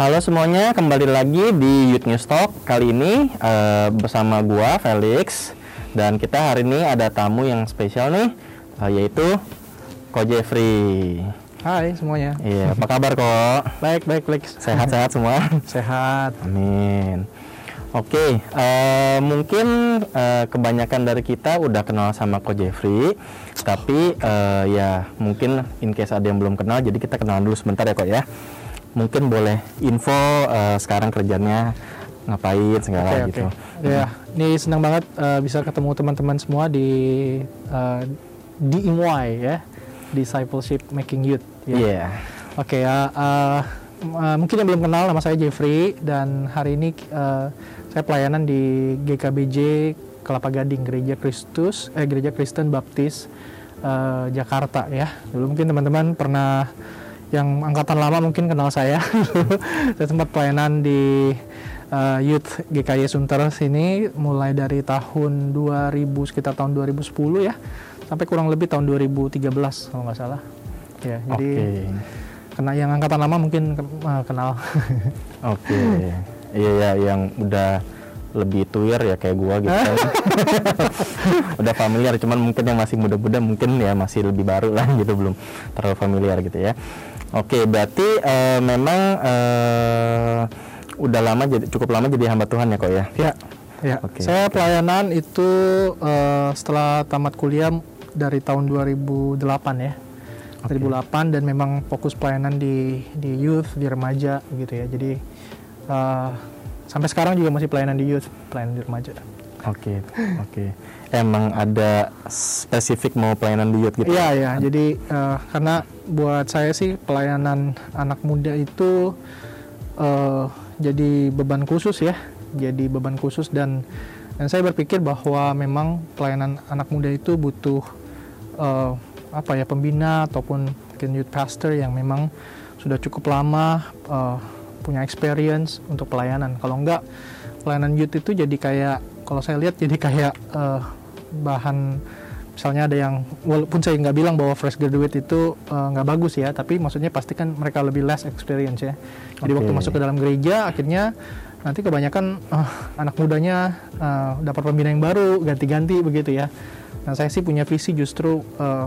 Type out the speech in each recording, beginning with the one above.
Halo semuanya, kembali lagi di Youth News Talk. Kali ini uh, bersama gua Felix dan kita hari ini ada tamu yang spesial nih, uh, yaitu Ko Jeffrey. Hai semuanya. Iya, apa kabar kok? Baik, baik, Felix. Sehat-sehat semua? Sehat. Amin. Oke, uh, mungkin uh, kebanyakan dari kita udah kenal sama Ko Jeffrey, tapi uh, ya mungkin in case ada yang belum kenal, jadi kita kenalan dulu sebentar ya kok ya. Mungkin boleh info uh, sekarang kerjanya ngapain segala Oke, gitu. oke. Ya, ini senang banget uh, bisa ketemu teman-teman semua di uh, DMY ya, Discipleship Making Youth. Iya. Ya. Oke ya, uh, uh, mungkin yang belum kenal nama saya Jeffrey dan hari ini uh, saya pelayanan di GKBJ Kelapa Gading Gereja Kristus eh Gereja Kristen Baptis uh, Jakarta ya. Dulu mungkin teman-teman pernah yang angkatan lama mungkin kenal saya. saya sempat pelayanan di uh, Youth GKY Sunter sini mulai dari tahun 2000 sekitar tahun 2010 ya sampai kurang lebih tahun 2013 kalau nggak salah. Ya, jadi Oke. kena yang angkatan lama mungkin uh, kenal. Oke. Iya ya yang udah lebih tuir ya kayak gua gitu kan. udah familiar cuman mungkin yang masih muda-muda mungkin ya masih lebih baru lah gitu belum terlalu familiar gitu ya. Oke, berarti eh, memang eh, udah lama jadi cukup lama jadi hamba Tuhan ya kok ya. ya, ya. Oke, saya pelayanan itu uh, setelah tamat kuliah dari tahun 2008 ya. 2008 dan memang fokus pelayanan di di youth, di remaja gitu ya. Jadi uh, sampai sekarang juga masih pelayanan di youth, pelayanan di remaja. Oke, oke. Emang ada spesifik mau pelayanan di youth gitu? Iya ya, jadi eh, karena buat saya sih pelayanan anak muda itu eh, jadi beban khusus ya, jadi beban khusus dan dan saya berpikir bahwa memang pelayanan anak muda itu butuh eh, apa ya pembina ataupun mungkin youth pastor yang memang sudah cukup lama eh, punya experience untuk pelayanan. Kalau enggak pelayanan youth itu jadi kayak kalau saya lihat jadi kayak eh, bahan misalnya ada yang walaupun saya nggak bilang bahwa fresh graduate itu eh, nggak bagus ya tapi maksudnya pasti kan mereka lebih less experience ya. Jadi Oke. waktu masuk ke dalam gereja akhirnya nanti kebanyakan eh, anak mudanya eh, dapat pembina yang baru ganti-ganti begitu ya. Nah saya sih punya visi justru eh,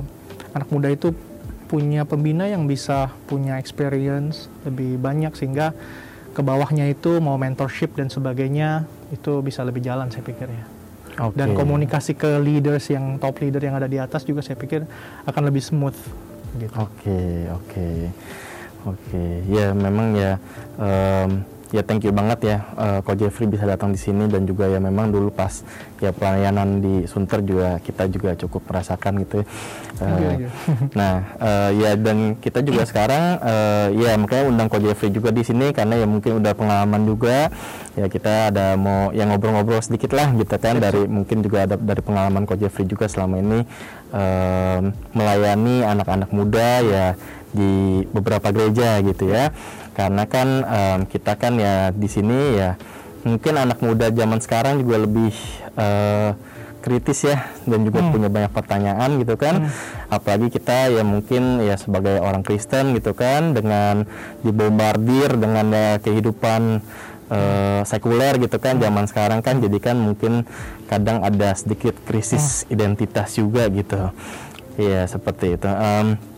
anak muda itu punya pembina yang bisa punya experience lebih banyak sehingga ke bawahnya itu mau mentorship dan sebagainya itu bisa lebih jalan saya pikir ya Oke. dan komunikasi ke leaders yang top leader yang ada di atas juga saya pikir akan lebih smooth gitu. Oke, oke, oke. Ya memang ya, em, ya thank you banget ya, eh, Ko Jeffrey bisa datang di sini dan juga ya memang dulu pas ya pelayanan di Sunter juga kita juga cukup merasakan gitu. ya. You. nah, eh, ya dan kita juga sekarang eh, ya makanya undang Ko Jeffrey juga di sini karena ya mungkin udah pengalaman juga. Ya kita ada mau yang ngobrol-ngobrol sedikit lah gitu kan dari mungkin juga ada dari pengalaman Ko Jeffrey juga selama ini em, melayani anak-anak muda ya di beberapa gereja gitu ya. Karena kan em, kita kan ya di sini ya mungkin anak muda zaman sekarang juga lebih eh, kritis ya dan juga punya banyak pertanyaan gitu kan. Apalagi kita ya mungkin ya sebagai orang Kristen gitu kan dengan dibombardir dengan ya, kehidupan eh, sekuler gitu kan zaman sekarang kan jadi kan mungkin kadang ada sedikit krisis identitas juga gitu. Ya seperti itu. Em,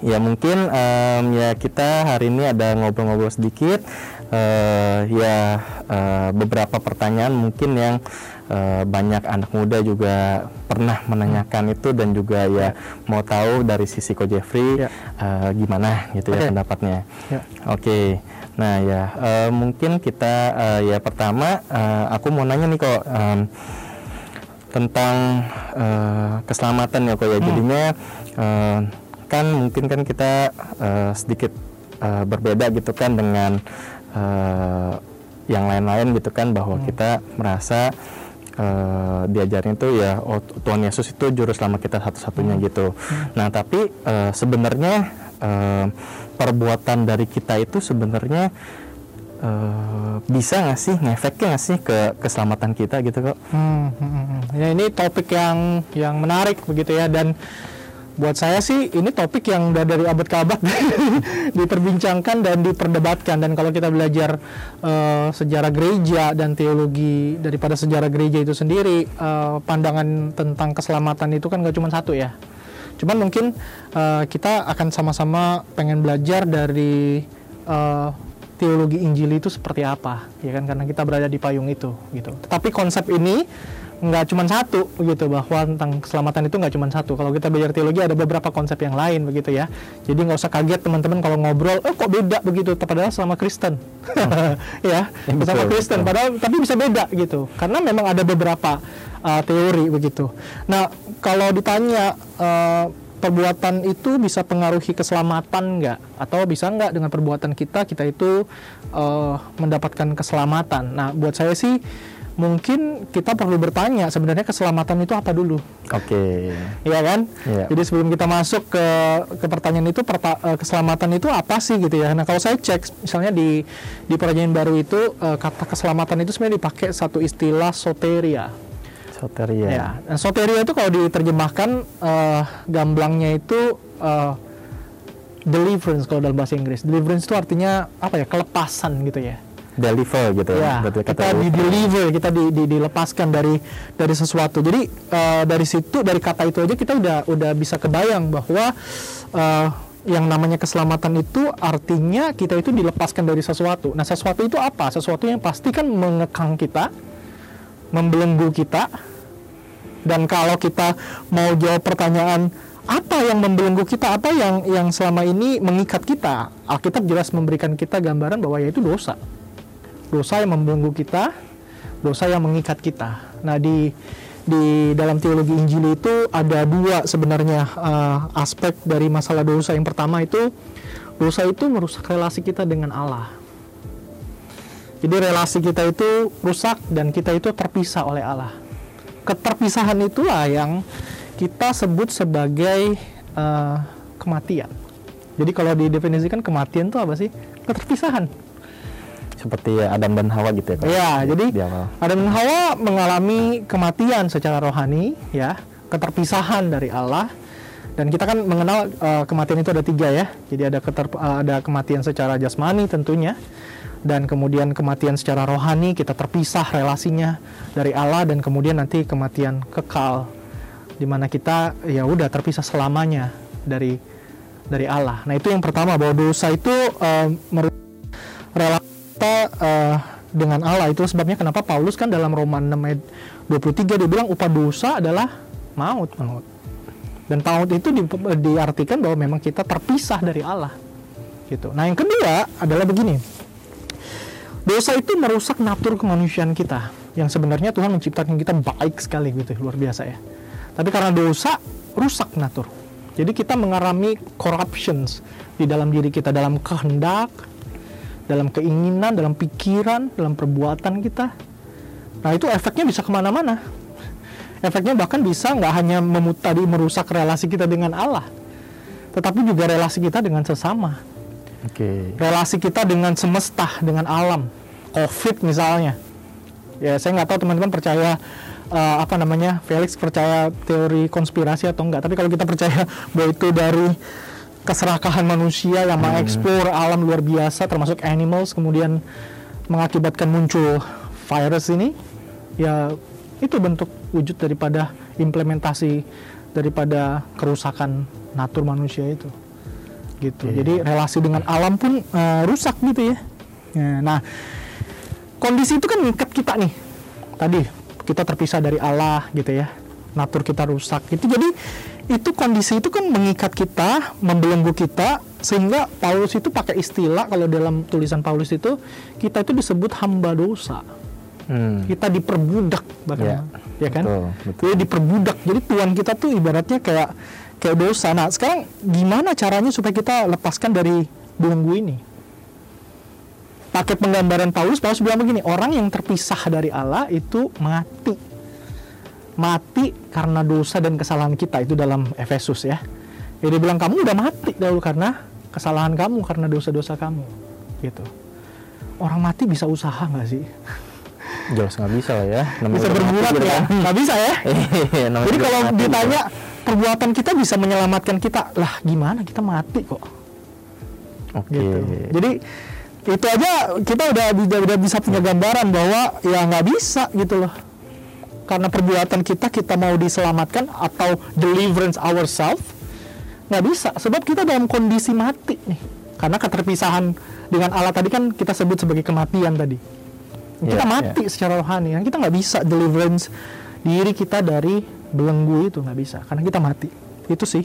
ya mungkin em, ya kita hari ini ada ngobrol-ngobrol sedikit eh, ya eh, beberapa pertanyaan mungkin yang eh, banyak anak muda juga pernah menanyakan itu dan juga ya mau tahu dari sisi Ko Jeffrey Ya. eh, gimana gitu ya Oke. pendapatnya. Ya. Oke, nah ya eh, mungkin kita eh, ya pertama eh, aku mau nanya nih kok em, tentang eh, keselamatan ya kok ya jadinya eh, kan mungkin kan kita eh, sedikit eh, berbeda gitu kan dengan eh, yang lain-lain gitu kan bahwa kita merasa eh, diajarin itu ya oh, Tuhan Yesus itu juru selamat kita satu-satunya gitu. Nah tapi eh, sebenarnya eh, perbuatan dari kita itu sebenarnya eh, bisa nggak sih ngefeknya nggak sih ke keselamatan kita gitu kok? Hmm, hmm, hmm, hmm. Ya ini topik yang yang menarik begitu ya dan buat saya sih ini topik yang udah dari abad ke abad diperbincangkan dan diperdebatkan. Dan kalau kita belajar uh, sejarah gereja dan teologi daripada sejarah gereja itu sendiri uh, pandangan tentang keselamatan itu kan gak cuma satu ya. Cuman mungkin uh, kita akan sama-sama pengen belajar dari uh, teologi Injil itu seperti apa ya kan? Karena kita berada di payung itu gitu. Tetapi konsep ini nggak cuma satu begitu bahwa tentang keselamatan itu nggak cuma satu. Kalau kita belajar teologi ada beberapa konsep yang lain begitu ya. Jadi nggak usah kaget teman-teman kalau ngobrol oh kok beda? begitu. Padahal sama Kristen. Ya, ya sama Kristen. padahal tapi bisa beda gitu. Karena memang ada beberapa uh, teori begitu. Nah kalau ditanya uh, perbuatan itu bisa pengaruhi keselamatan nggak? Atau bisa nggak dengan perbuatan kita kita itu uh, mendapatkan keselamatan? Nah buat saya sih mungkin kita perlu bertanya sebenarnya keselamatan itu apa dulu. Oke. Okay. Iya kan? Yeah. Jadi sebelum kita masuk ke ke pertanyaan itu perta, uh, keselamatan itu apa sih gitu ya. Nah, kalau saya cek misalnya di di perjanjian baru itu uh, kata keselamatan itu sebenarnya dipakai satu istilah soteria. Soteria. Ya. Dan soteria itu kalau diterjemahkan uh, gamblangnya itu uh, deliverance kalau dalam bahasa Inggris. Deliverance itu artinya apa ya? kelepasan gitu ya deliver gitu ya, ya kita di deliver kita di, di, dilepaskan dari dari sesuatu. Jadi uh, dari situ dari kata itu aja kita udah udah bisa kebayang bahwa uh, yang namanya keselamatan itu artinya kita itu dilepaskan dari sesuatu. Nah sesuatu itu apa? Sesuatu yang pasti kan mengekang kita membelenggu kita. Dan kalau kita mau jawab pertanyaan apa yang membelenggu kita? Apa yang yang selama ini mengikat kita? Alkitab jelas memberikan kita gambaran bahwa yaitu dosa dosa yang membelenggu kita, dosa yang mengikat kita. Nah, di di dalam teologi Injil itu ada dua sebenarnya uh, aspek dari masalah dosa. Yang pertama itu dosa itu merusak relasi kita dengan Allah. Jadi relasi kita itu rusak dan kita itu terpisah oleh Allah. Keterpisahan itulah yang kita sebut sebagai uh, kematian. Jadi kalau didefinisikan kematian itu apa sih? Keterpisahan seperti Adam dan Hawa gitu ya. Iya, jadi Adam dan Hawa mengalami kematian secara rohani, ya, keterpisahan dari Allah. Dan kita kan mengenal uh, kematian itu ada tiga ya. Jadi ada keter, uh, ada kematian secara jasmani tentunya, dan kemudian kematian secara rohani kita terpisah relasinya dari Allah dan kemudian nanti kematian kekal di mana kita ya udah terpisah selamanya dari dari Allah. Nah itu yang pertama bahwa dosa itu uh, relasi kita uh, dengan Allah. Itu sebabnya kenapa Paulus kan dalam Roman 6 ayat 23 dia bilang upah dosa adalah maut maut. Dan maut itu di, diartikan bahwa memang kita terpisah dari Allah gitu. Nah yang kedua adalah begini. Dosa itu merusak natur kemanusiaan kita yang sebenarnya Tuhan menciptakan kita baik sekali gitu. Luar biasa ya. Tapi karena dosa rusak natur. Jadi kita mengalami corruptions di dalam diri kita dalam kehendak dalam keinginan, dalam pikiran, dalam perbuatan kita. Nah itu efeknya bisa ke mana-mana. Efeknya bahkan bisa nggak hanya memutari merusak relasi kita dengan Allah, tetapi juga relasi kita dengan sesama. Okay. Relasi kita dengan semesta, dengan alam. COVID misalnya. Ya saya nggak tahu teman-teman percaya uh, apa namanya Felix percaya teori konspirasi atau enggak. Tapi kalau kita percaya bahwa itu dari keserakahan manusia yang hmm. mengeksplor alam luar biasa termasuk animals kemudian mengakibatkan muncul virus ini ya itu bentuk wujud daripada implementasi daripada kerusakan natur manusia itu gitu yeah. jadi relasi dengan alam pun uh, rusak gitu ya. ya nah kondisi itu kan ngikat kita nih tadi kita terpisah dari Allah gitu ya natur kita rusak itu jadi itu kondisi itu kan mengikat kita, membelenggu kita sehingga Paulus itu pakai istilah kalau dalam tulisan Paulus itu kita itu disebut hamba dosa. Hmm. Kita diperbudak bahkan ya, ya kan? Betul, betul. Jadi diperbudak. Jadi Tuhan kita tuh ibaratnya kayak kayak dosa. Nah, sekarang gimana caranya supaya kita lepaskan dari belenggu ini? Pakai penggambaran Paulus, Paulus bilang begini, orang yang terpisah dari Allah itu mati mati karena dosa dan kesalahan kita itu dalam Efesus ya. Jadi bilang kamu udah mati dahulu karena kesalahan kamu karena dosa-dosa kamu gitu. Orang mati bisa usaha nggak sih? Jelas nggak bisa lah ya. bisa berbuat ya? Kan. Nggak bisa ya? Iya, Jadi kalau ditanya perbuatan kita bisa menyelamatkan kita lah gimana kita mati kok Oke. gitu. Jadi itu aja kita udah, udah udah bisa punya gambaran bahwa ya nggak bisa gitu loh. Karena perbuatan kita kita mau diselamatkan atau deliverance ourselves nggak bisa sebab kita dalam kondisi mati nih. Karena keterpisahan dengan Allah tadi kan kita sebut sebagai kematian tadi. Kita Iya, mati secara rohani, kan kita nggak bisa deliverance diri kita dari belenggu itu nggak bisa karena kita mati. Itu sih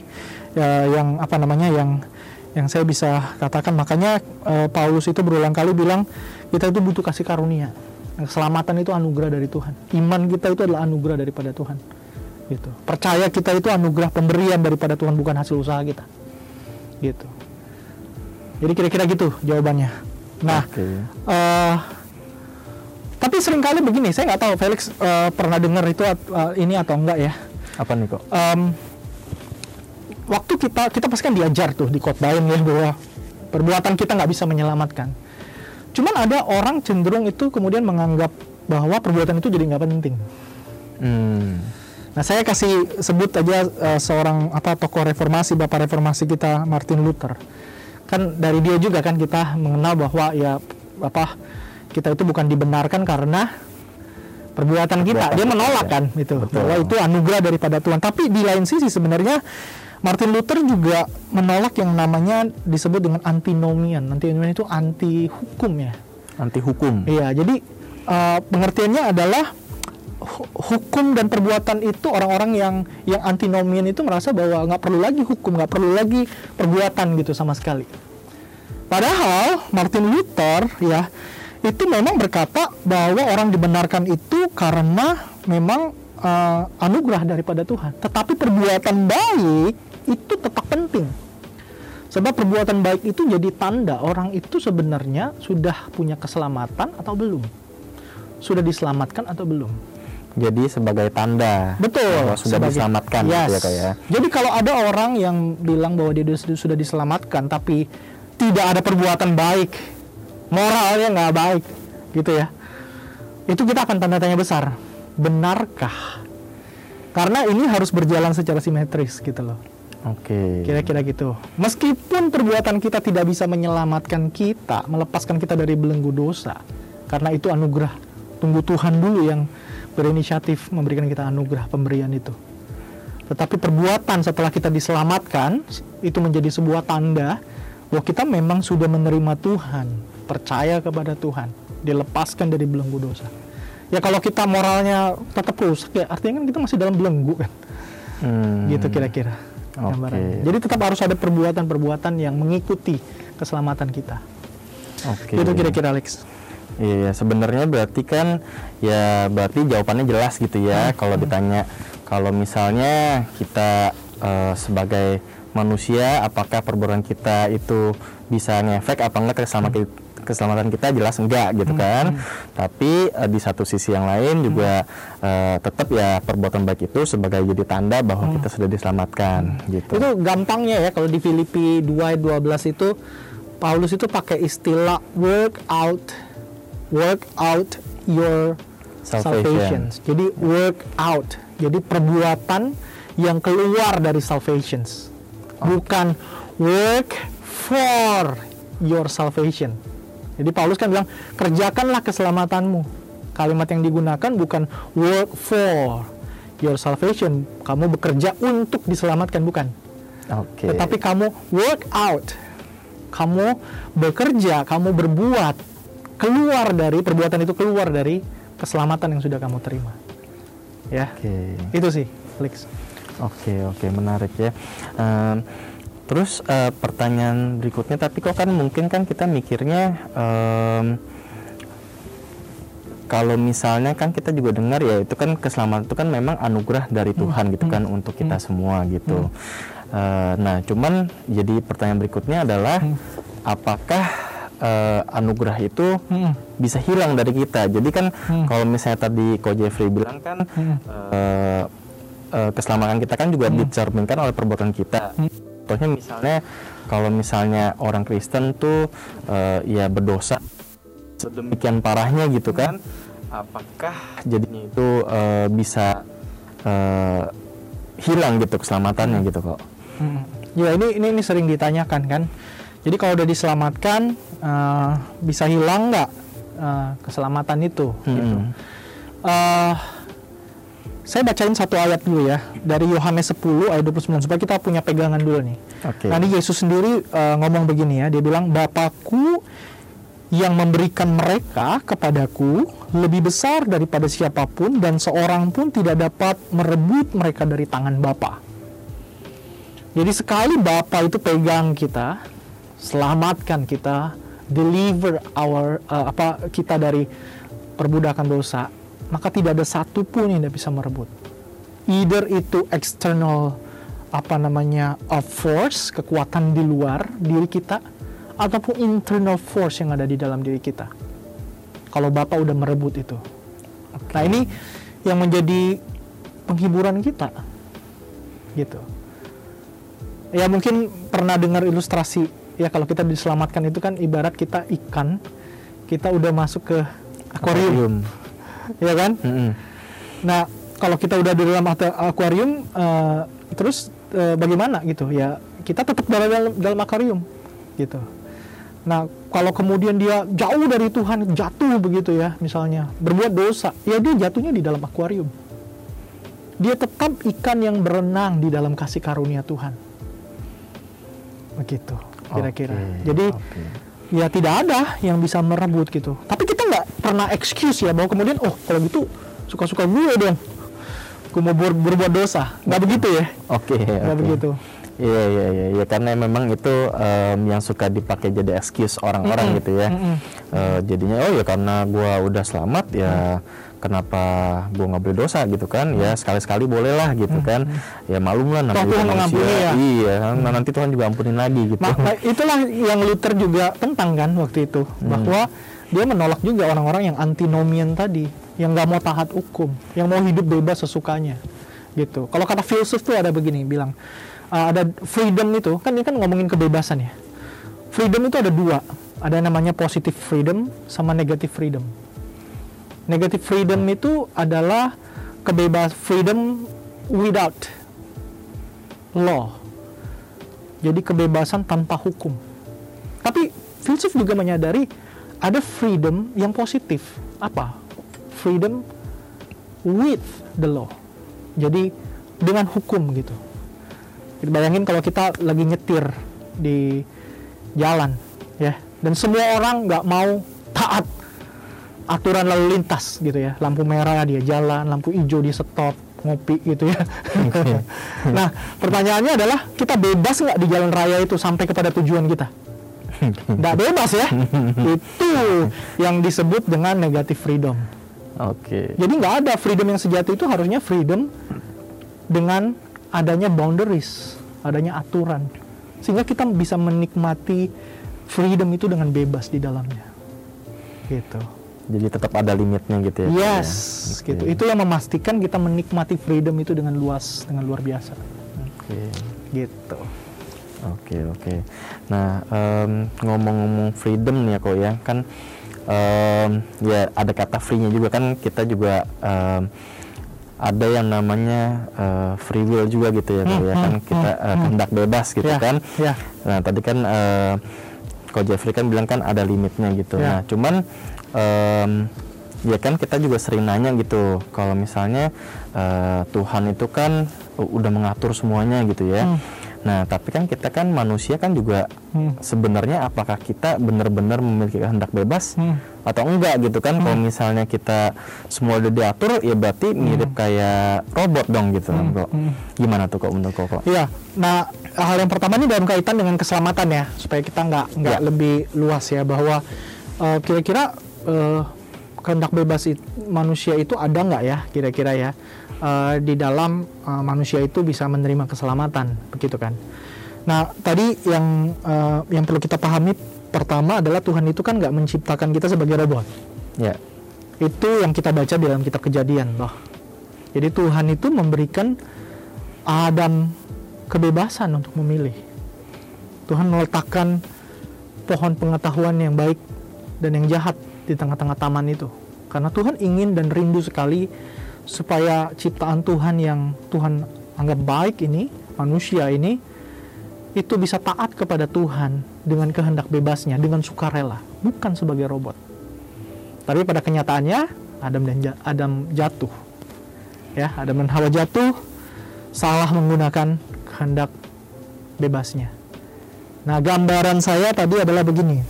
ya, yang apa namanya yang yang saya bisa katakan makanya eh, Paulus itu berulang kali bilang kita itu butuh kasih karunia keselamatan itu anugerah dari Tuhan. Iman kita itu adalah anugerah daripada Tuhan. Gitu. Percaya kita itu anugerah pemberian daripada Tuhan bukan hasil usaha kita. Gitu. Jadi kira-kira gitu jawabannya. Nah Oke. eh, tapi sering kali begini saya nggak tahu Felix eh, pernah dengar itu eh, ini atau enggak ya? Apa nih kok? Em, waktu kita kita pasti kan diajar tuh di khotbahin ya bahwa perbuatan kita nggak bisa menyelamatkan. Cuman ada orang cenderung itu kemudian menganggap bahwa perbuatan itu jadi nggak penting. Hmm. Nah saya kasih sebut aja eh, seorang apa tokoh reformasi bapak reformasi kita Martin Luther. Kan dari dia juga kan kita mengenal bahwa ya apa kita itu bukan dibenarkan karena perbuatan kita. Perbuatan Dia menolak ya. kan itu Betul. bahwa itu anugerah daripada Tuhan. Tapi di lain sisi sebenarnya Martin Luther juga menolak yang namanya disebut dengan antinomian. Antinomian itu anti hukum ya. Anti hukum. Iya, jadi eh, pengertiannya adalah hu- hukum dan perbuatan itu orang-orang yang yang antinomian itu merasa bahwa nggak perlu lagi hukum, nggak perlu lagi perbuatan gitu sama sekali. Padahal Martin Luther ya itu memang berkata bahwa orang dibenarkan itu karena memang eh, anugerah daripada Tuhan. Tetapi perbuatan baik itu tetap penting. Sebab perbuatan baik itu jadi tanda orang itu sebenarnya sudah punya keselamatan atau belum. Sudah diselamatkan atau belum. Jadi sebagai tanda Betul. bahwa sudah sebagai- diselamatkan Yes. gitu ya kak ya. Jadi kalau ada orang yang bilang bahwa dia sudah sudah diselamatkan tapi tidak ada perbuatan baik, moralnya nggak baik, gitu ya. Itu kita akan tanda tanya besar. Benarkah? Karena ini harus berjalan secara simetris gitu loh. Oke. Kira-kira gitu. Meskipun perbuatan kita tidak bisa menyelamatkan kita, melepaskan kita dari belenggu dosa, karena itu anugerah. Tunggu Tuhan dulu yang berinisiatif memberikan kita anugerah pemberian itu. Tetapi perbuatan setelah kita diselamatkan itu menjadi sebuah tanda bahwa kita memang sudah menerima Tuhan, percaya kepada Tuhan, dilepaskan dari belenggu dosa. Ya kalau kita moralnya tetap rusak ya artinya kan kita masih dalam belenggu kan Hmm. gitu kira-kira gambarannya. Jadi tetap harus ada perbuatan-perbuatan yang mengikuti keselamatan kita. Oke. Itu kira-kira Alex. Iya, sebenarnya berarti kan ya berarti jawabannya jelas gitu ya. Hmm. Kalau ditanya kalau misalnya kita eh, sebagai manusia apakah perbuatan kita itu bisa ngefek apa enggak ke keselamatan keselamatan kita jelas enggak gitu Hmm. kan. Tapi eh, di satu sisi yang lain juga eh, tetap ya perbuatan baik itu sebagai jadi tanda bahwa kita sudah diselamatkan gitu. Hmm. Itu gampangnya ya kalau di Filipi 2 ayat 12 itu Paulus itu pakai istilah work out work out your Salvation. salvation. Jadi work out. Jadi perbuatan yang keluar dari salvations. Bukan work for your salvation. Jadi Paulus kan bilang kerjakanlah keselamatanmu. Kalimat yang digunakan bukan work for your salvation. Kamu bekerja untuk diselamatkan bukan. Oke. Tetapi kamu work out. Kamu bekerja, kamu berbuat keluar dari perbuatan itu keluar dari keselamatan yang sudah kamu terima. Ya. Oke. Itu sih, Lex. Oke oke menarik ya. Em, terus eh, pertanyaan berikutnya, tapi kok kan mungkin kan kita mikirnya em, kalau misalnya kan kita juga dengar ya itu kan keselamatan itu kan memang anugerah dari Tuhan gitu kan untuk kita semua gitu. Eh, nah cuman jadi pertanyaan berikutnya adalah apakah eh, anugerah itu Hmm. bisa hilang dari kita. Jadi kan Hmm. kalau misalnya tadi Ko Jeffrey bilang kan Hmm. eh, eh, keselamatan kita kan juga dicerminkan oleh perbuatan kita. Hmm. Contohnya misalnya kalau misalnya orang Kristen tuh eh, ya berdosa sedemikian parahnya gitu kan, apakah jadinya itu eh, bisa eh, hilang gitu keselamatannya gitu kok. Mm. Ya ini ini ini sering ditanyakan kan. Jadi kalau udah diselamatkan uh, bisa hilang nggak uh, keselamatan itu? Gitu. Hmm. Uh, saya bacain satu ayat dulu ya dari Yohanes 10 ayat 29 supaya kita punya pegangan dulu nih. Oke. Nanti Yesus sendiri uh, ngomong begini ya, dia bilang Bapakku yang memberikan mereka kepadaku lebih besar daripada siapa pun dan seorang pun tidak dapat merebut mereka dari tangan Bapa. Jadi sekali Bapa itu pegang kita, selamatkan kita, deliver our uh, apa kita dari perbudakan dosa, maka tidak ada satupun yang tidak bisa merebut. Either itu external apa namanya a force kekuatan di luar diri kita ataupun internal force yang ada di dalam diri kita. Kalau Bapak udah merebut itu. Nah, ini yang menjadi penghiburan kita. Gitu. Ya mungkin pernah dengar ilustrasi ya kalau kita diselamatkan itu kan ibarat kita ikan kita udah masuk ke akuarium, ya kan? Mm-mm. Nah, kalau kita udah di dalam akuarium, eh, terus eh, bagaimana gitu ya? Kita tetap dalam dalam, dalam akuarium, gitu. Nah, kalau kemudian dia jauh dari Tuhan, jatuh begitu ya, misalnya berbuat dosa, ya dia jatuhnya di dalam akuarium. Dia tetap ikan yang berenang di dalam kasih karunia Tuhan. Begitu, kira-kira. Oke, Jadi oke. Ya tidak ada yang bisa merebut gitu. Tapi kita nggak pernah excuse ya bahwa kemudian oh kalau gitu suka-suka gue dong. Gue mau ber- berbuat dosa. Nggak begitu ya? Oke. Nggak oke. begitu. Iya iya iya ya, karena memang itu em, yang suka dipakai jadi excuse orang-orang Mm-mm, gitu ya. mm-mm. Eh, jadinya oh ya karena gua udah selamat ya kenapa gua nggak boleh dosa gitu kan? Ya sekali-sekali boleh lah gitu kan. Ya malum lah Mm. Tuhan mengampuni ya. Iya, nah, nanti Tuhan juga ampunin lagi gitu. Itulah yang Luther juga tentang kan waktu itu bahwa dia menolak juga orang-orang yang antinomian tadi, yang nggak mau taat hukum, yang mau hidup bebas sesukanya, gitu. Kalau kata filsuf tuh ada begini, bilang uh, ada freedom itu kan ini kan ngomongin kebebasan ya. Freedom itu ada dua, ada namanya positive freedom sama negative freedom. Negative freedom itu adalah kebebas freedom without law. Jadi kebebasan tanpa hukum. Tapi filsuf juga menyadari ada freedom yang positif. Apa? Freedom with the law. Jadi dengan hukum gitu. Bayangin kalau kita lagi nyetir di jalan ya dan semua orang nggak mau taat aturan lalu lintas gitu ya. Lampu merah dia jalan lampu hijau dia stop ngopi gitu ya. Nah pertanyaannya adalah kita bebas nggak di jalan raya itu sampai kepada tujuan kita? Nggak bebas ya. Itu yang disebut dengan negative freedom. Oke. jadi nggak ada freedom yang sejati itu harusnya freedom dengan adanya boundaries adanya aturan. Sehingga kita bisa menikmati freedom itu dengan bebas di dalamnya gitu Jadi tetap ada limitnya gitu ya. Yes, ya? gitu. Oke. Itu yang memastikan kita menikmati freedom itu dengan luas, dengan luar biasa. Oke. Gitu. Oke oke. Nah em, ngomong-ngomong freedom nih ya kok ya kan em, ya ada kata free-nya juga kan kita juga em, ada yang namanya eh, free will juga gitu ya Hmm, ya kan hmm, kita hmm, hmm. kehendak bebas gitu Ya, kan. ya. Nah tadi kan eh, Ko Jeffrey kan bilang kan ada limitnya gitu. Ya. Nah cuman em, ya kan kita juga sering nanya gitu kalau misalnya eh, Tuhan itu kan udah mengatur semuanya gitu ya. Hmm. Nah tapi kan kita kan manusia kan juga Hmm. sebenarnya apakah kita benar-benar memiliki kehendak bebas Hmm. atau enggak gitu kan? Kalau misalnya kita semua udah diatur ya berarti mirip kayak robot dong gitu kan kok. hmm. Gimana tuh kok menurut kok? Iya. Nah, hal yang pertama ini dalam kaitan dengan keselamatan ya, supaya kita nggak nggak Ya. lebih luas ya bahwa eh, kira-kira eh, kehendak bebas it- manusia itu ada nggak ya kira-kira ya eh, di dalam eh, manusia itu bisa menerima keselamatan begitu kan? Nah, tadi yang eh, yang perlu kita pahami pertama adalah Tuhan itu kan nggak menciptakan kita sebagai robot. Ya. Itu yang kita baca di dalam kitab Kejadian, loh. Jadi Tuhan itu memberikan Adam kebebasan untuk memilih. Tuhan meletakkan pohon pengetahuan yang baik dan yang jahat di tengah-tengah taman itu. Karena Tuhan ingin dan rindu sekali supaya ciptaan Tuhan yang Tuhan anggap baik ini, manusia ini itu bisa taat kepada Tuhan dengan kehendak bebasnya, dengan sukarela, bukan sebagai robot. Tapi pada kenyataannya Adam dan Ja- Adam jatuh. Ya, Adam dan Hawa jatuh salah menggunakan kehendak bebasnya. Nah, gambaran saya tadi adalah begini.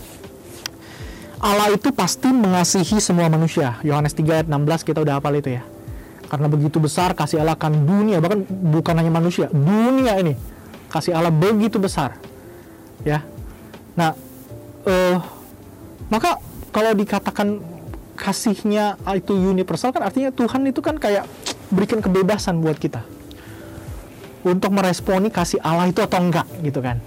Allah itu pasti mengasihi semua manusia. Yohanes 3 ayat 16 kita udah hafal itu ya. Karena begitu besar kasih Allah akan dunia, bahkan bukan hanya manusia, dunia ini. Kasih Allah begitu besar. Ya. Nah, eh maka kalau dikatakan kasihnya itu universal kan artinya Tuhan itu kan kayak berikan kebebasan buat kita untuk meresponi kasih Allah itu atau enggak gitu kan.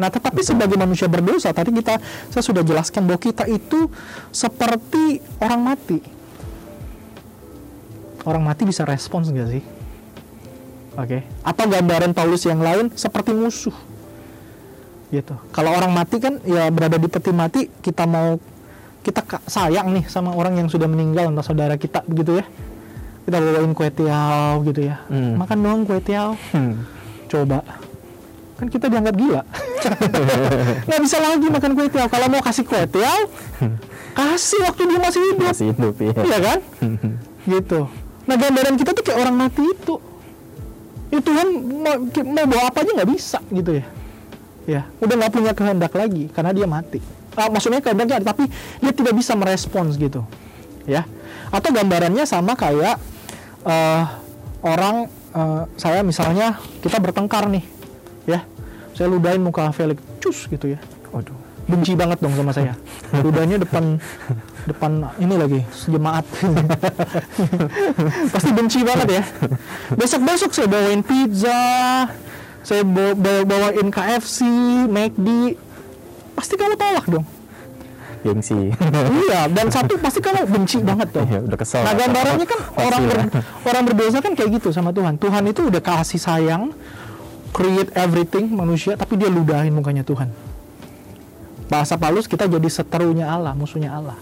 Nah, tetapi sebagai manusia berdosa tadi kita saya sudah jelaskan bahwa kita itu seperti orang mati. Orang mati bisa respons enggak sih? Oke. Atau gambaran Paulus yang lain seperti musuh. Gitu. Kalau orang mati kan ya berada di peti mati, kita mau kita sayang nih sama orang yang sudah meninggal entah saudara kita begitu ya. Kita bawain kue tiaw gitu ya. Hmm. Makan dong kue tiaw. Hmm. Coba. Kan kita dianggap gila. Nggak bisa lagi makan kue tiaw. Kalau mau kasih kue tiaw, kasih waktu dia masih hidup. Masih hidup ya. Iya kan? gitu. Nah gambaran kita tuh kayak orang mati itu. Itu Tuhan mau, mau bawa apa aja nggak bisa gitu ya. Ya, udah nggak punya kehendak lagi karena dia mati. Ah, maksudnya kehendaknya ada, tapi dia tidak bisa merespons gitu. Ya. Atau gambarannya sama kayak eh, orang eh, saya misalnya kita bertengkar nih, ya. Saya ludahin muka Felix, cus gitu ya Waduh. benci banget dong sama saya. Ludahnya depan depan ini lagi jemaat. Pasti benci banget ya. Besok-besok saya bawain pizza, saya bawa, bawa- bawain KFC, McD. Pasti kamu tolak dong. Gengsi. iya, dan satu pasti kamu benci banget dong. Iya, udah kesel. Nah gambarannya kan Pasti orang ber- orang berdosa kan kayak gitu sama Tuhan. Tuhan itu udah kasih sayang, create everything manusia, tapi dia ludahin mukanya Tuhan. Bahasa Paulus kita jadi seterunya Allah, musuhnya Allah.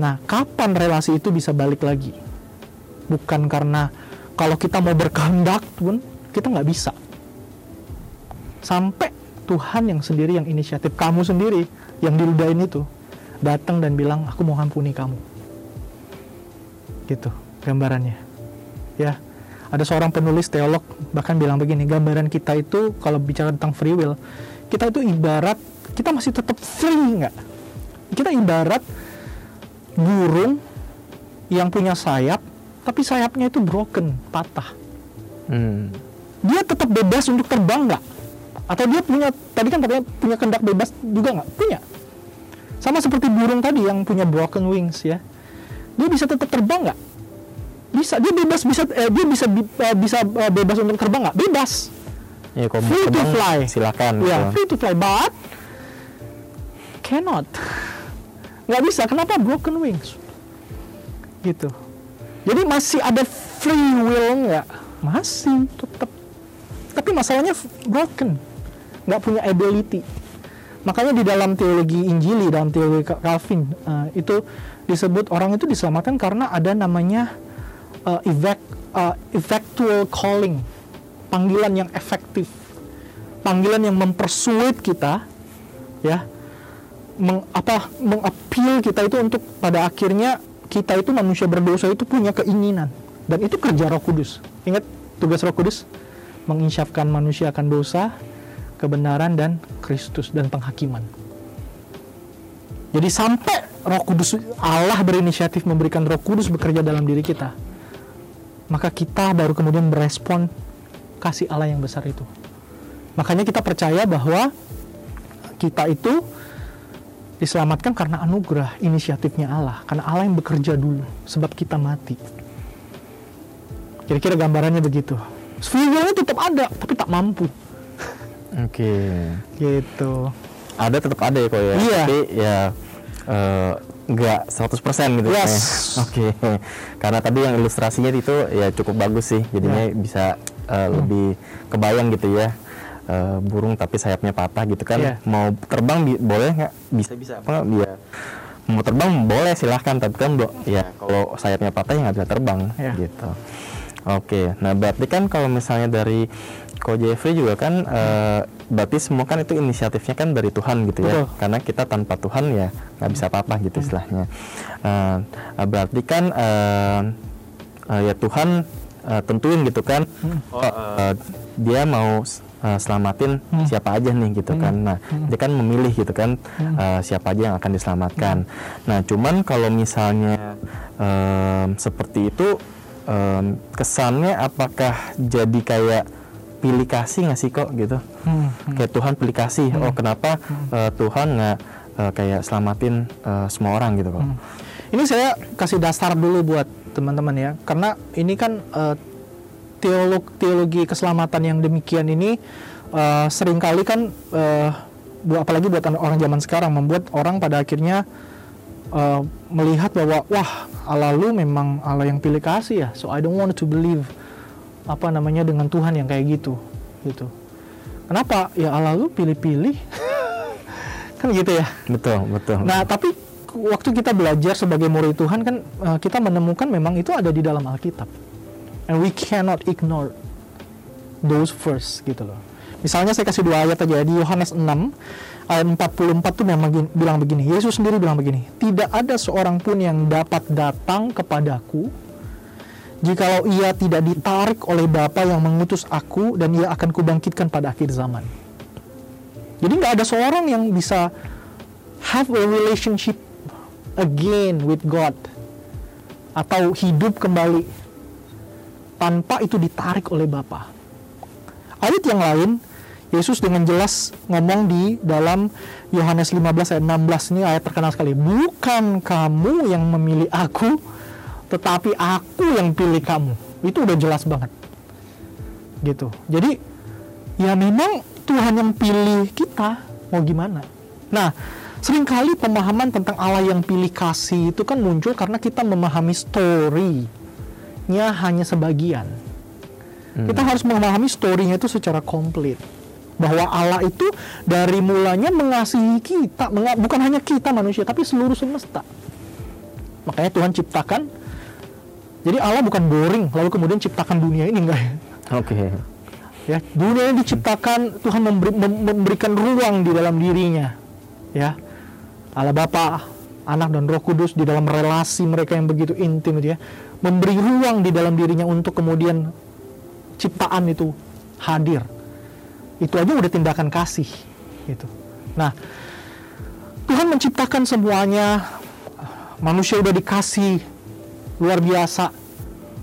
Nah, kapan relasi itu bisa balik lagi? Bukan karena kalau kita mau berkehendak pun kita nggak bisa. Sampai Tuhan yang sendiri yang inisiatif kamu sendiri yang diludahin itu datang dan bilang aku mau ampuni kamu. Gitu gambarannya. Ya. Ada seorang penulis teolog bahkan bilang begini, gambaran kita itu kalau bicara tentang free will, kita itu ibarat kita masih tetap free nggak? Kita ibarat burung yang punya sayap, tapi sayapnya itu broken, patah. Hmm. Dia tetap bebas untuk terbang nggak? Atau dia punya, tadi kan katanya punya kendak bebas juga nggak? Punya. Sama seperti burung tadi yang punya broken wings ya. Dia bisa tetap terbang nggak? Bisa, dia bebas bisa eh, dia bisa bi- eh, bisa eh, bebas untuk terbang nggak? Bebas. Ya kalau Free to fly. silakan Ya, gitu. free to fly, but cannot. Nggak bisa. Kenapa broken wings? Gitu. Jadi masih ada free will nggak? Masih tetap. Tapi masalahnya broken, nggak punya ability. Makanya di dalam teologi Injili, dalam teologi Calvin eh, itu disebut orang itu diselamatkan karena ada namanya eh, effect, eh, effectual calling, panggilan yang efektif, panggilan yang mempersulit kita, ya, meng, apa, mengappeal kita itu untuk pada akhirnya kita itu manusia berdosa itu punya keinginan dan itu kerja Roh Kudus. Ingat tugas Roh Kudus menginsyafkan manusia akan dosa, kebenaran dan Kristus dan penghakiman. Jadi sampai Roh Kudus Allah berinisiatif memberikan Roh Kudus bekerja dalam diri kita, maka kita baru kemudian merespon kasih Allah yang besar itu. Makanya kita percaya bahwa kita itu diselamatkan karena anugerah inisiatifnya Allah, karena Allah yang bekerja dulu sebab kita mati. Kira-kira gambarannya begitu. Will-nya tetap ada, tapi tak mampu. Oke. Gitu. Ada tetap ada ya kok ya. Iya. Tapi ya eh, nggak 100% gitu Yes. ya. Oke. Karena tadi yang ilustrasinya itu ya cukup bagus sih. Jadinya Ya. bisa eh, lebih kebayang gitu ya. Eh, burung tapi sayapnya patah gitu kan. Iya. Mau terbang bi- boleh nggak? Bisa bisa apa nggak? Ya mau terbang boleh silahkan tapi kan do- ya kalau sayapnya patah ya nggak bisa terbang Iya. gitu. Oke, nah berarti kan kalau misalnya dari Ko Jeffrey juga kan eh, berarti semua kan itu inisiatifnya kan dari Tuhan gitu ya. Betul. Karena kita tanpa Tuhan ya nggak bisa apa-apa gitu istilahnya. Eh, eh, berarti kan eh, eh, ya Tuhan eh, tentuin gitu kan. Oh, eh, dia mau eh, selamatin Hmm. siapa aja nih gitu kan. Nah, dia kan memilih gitu kan Hmm. eh, siapa aja yang akan diselamatkan. Nah, cuman kalau misalnya em, seperti itu em, kesannya apakah jadi kayak pilih kasih nggak sih kok gitu? Hmm, Kayak Tuhan pilih kasih. Oh, kenapa eh, Tuhan nggak eh, kayak selamatin eh, semua orang gitu kok? Hmm. Ini saya kasih dasar dulu buat teman-teman ya, karena ini kan eh, teolog teologi keselamatan yang demikian ini eh, sering kali kan bu- apalagi buat orang zaman sekarang membuat orang pada akhirnya eh, melihat bahwa wah Allah lu memang Allah yang pilih kasih ya, so I don't want to believe apa namanya dengan Tuhan yang kayak gitu, gitu. Kenapa? Ya Allah lu pilih-pilih, kan gitu ya. Betul, betul. Nah, tapi waktu kita belajar sebagai murid Tuhan kan eh, kita menemukan memang itu ada di dalam Alkitab. And we cannot ignore those verse gitu loh. Misalnya saya kasih dua ayat aja di Yohanes 6 ayat 44 tuh memang bilang begini. Yesus sendiri bilang begini, "Tidak ada seorang pun yang dapat datang kepadaku jikalau ia tidak ditarik oleh Bapa yang mengutus aku dan ia akan kubangkitkan pada akhir zaman." Jadi nggak ada seorang yang bisa have a relationship again with God atau hidup kembali tanpa itu ditarik oleh Bapa. Ayat yang lain Yesus dengan jelas ngomong di dalam Yohanes 15 ayat 16 ini ayat terkenal sekali. Bukan kamu yang memilih aku, tetapi aku yang pilih kamu. Itu udah jelas banget. Gitu. Jadi ya memang Tuhan yang pilih kita mau gimana. Nah, sering kali pemahaman tentang Allah yang pilih kasih itu kan muncul karena kita memahami story-nya hanya sebagian. Kita harus memahami story-nya itu secara komplit. Bahwa Allah itu dari mulanya mengasihi kita, bukan hanya kita manusia, tapi seluruh semesta. Makanya Tuhan ciptakan. Jadi Allah bukan boring, lalu kemudian ciptakan dunia ini enggak ya? Oke. ya dunia yang diciptakan Tuhan memberi- mem- memberikan ruang di dalam dirinya ya. Allah Bapa Anak dan Roh Kudus di dalam relasi mereka yang begitu intim itu ya. Memberi ruang di dalam dirinya untuk kemudian ciptaan itu hadir. Itu aja udah tindakan kasih gitu. Nah Tuhan menciptakan semuanya. Manusia udah dikasih luar biasa.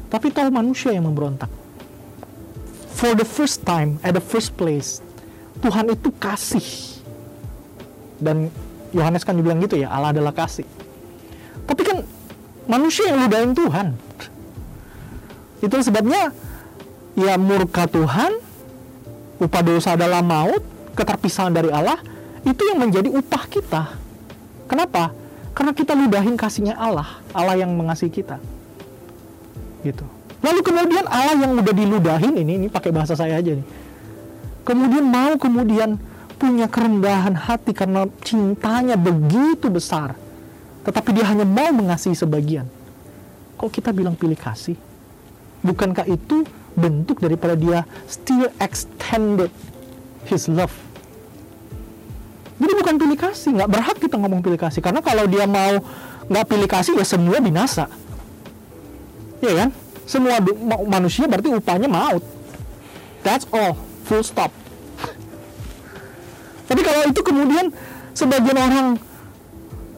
Tapi tahu manusia yang memberontak. For the first time at the first place Tuhan itu kasih. Dan Yohanes kan bilang gitu ya Allah adalah kasih. Tapi kan manusia yang ludahin Tuhan. Itu sebabnya ya murka Tuhan upah dosa adalah maut keterpisahan dari Allah itu yang menjadi upah kita. Kenapa karena kita ludahin kasihnya Allah Allah yang mengasihi kita. Gitu. Lalu kemudian Allah yang udah diludahin ini ini pakai bahasa saya aja nih. Kemudian mau kemudian punya kerendahan hati karena cintanya begitu besar tetapi dia hanya mau mengasihi sebagian. Kok kita bilang pilih kasih? Bukankah itu bentuk daripada dia still extended his love bukan pilih kasih nggak berhak kita ngomong pilih kasih. Karena kalau dia mau nggak pilih kasih ya semua binasa. Ya kan? Semua manusia berarti upahnya maut. That's all. Full stop. Tapi kalau itu kemudian sebagian orang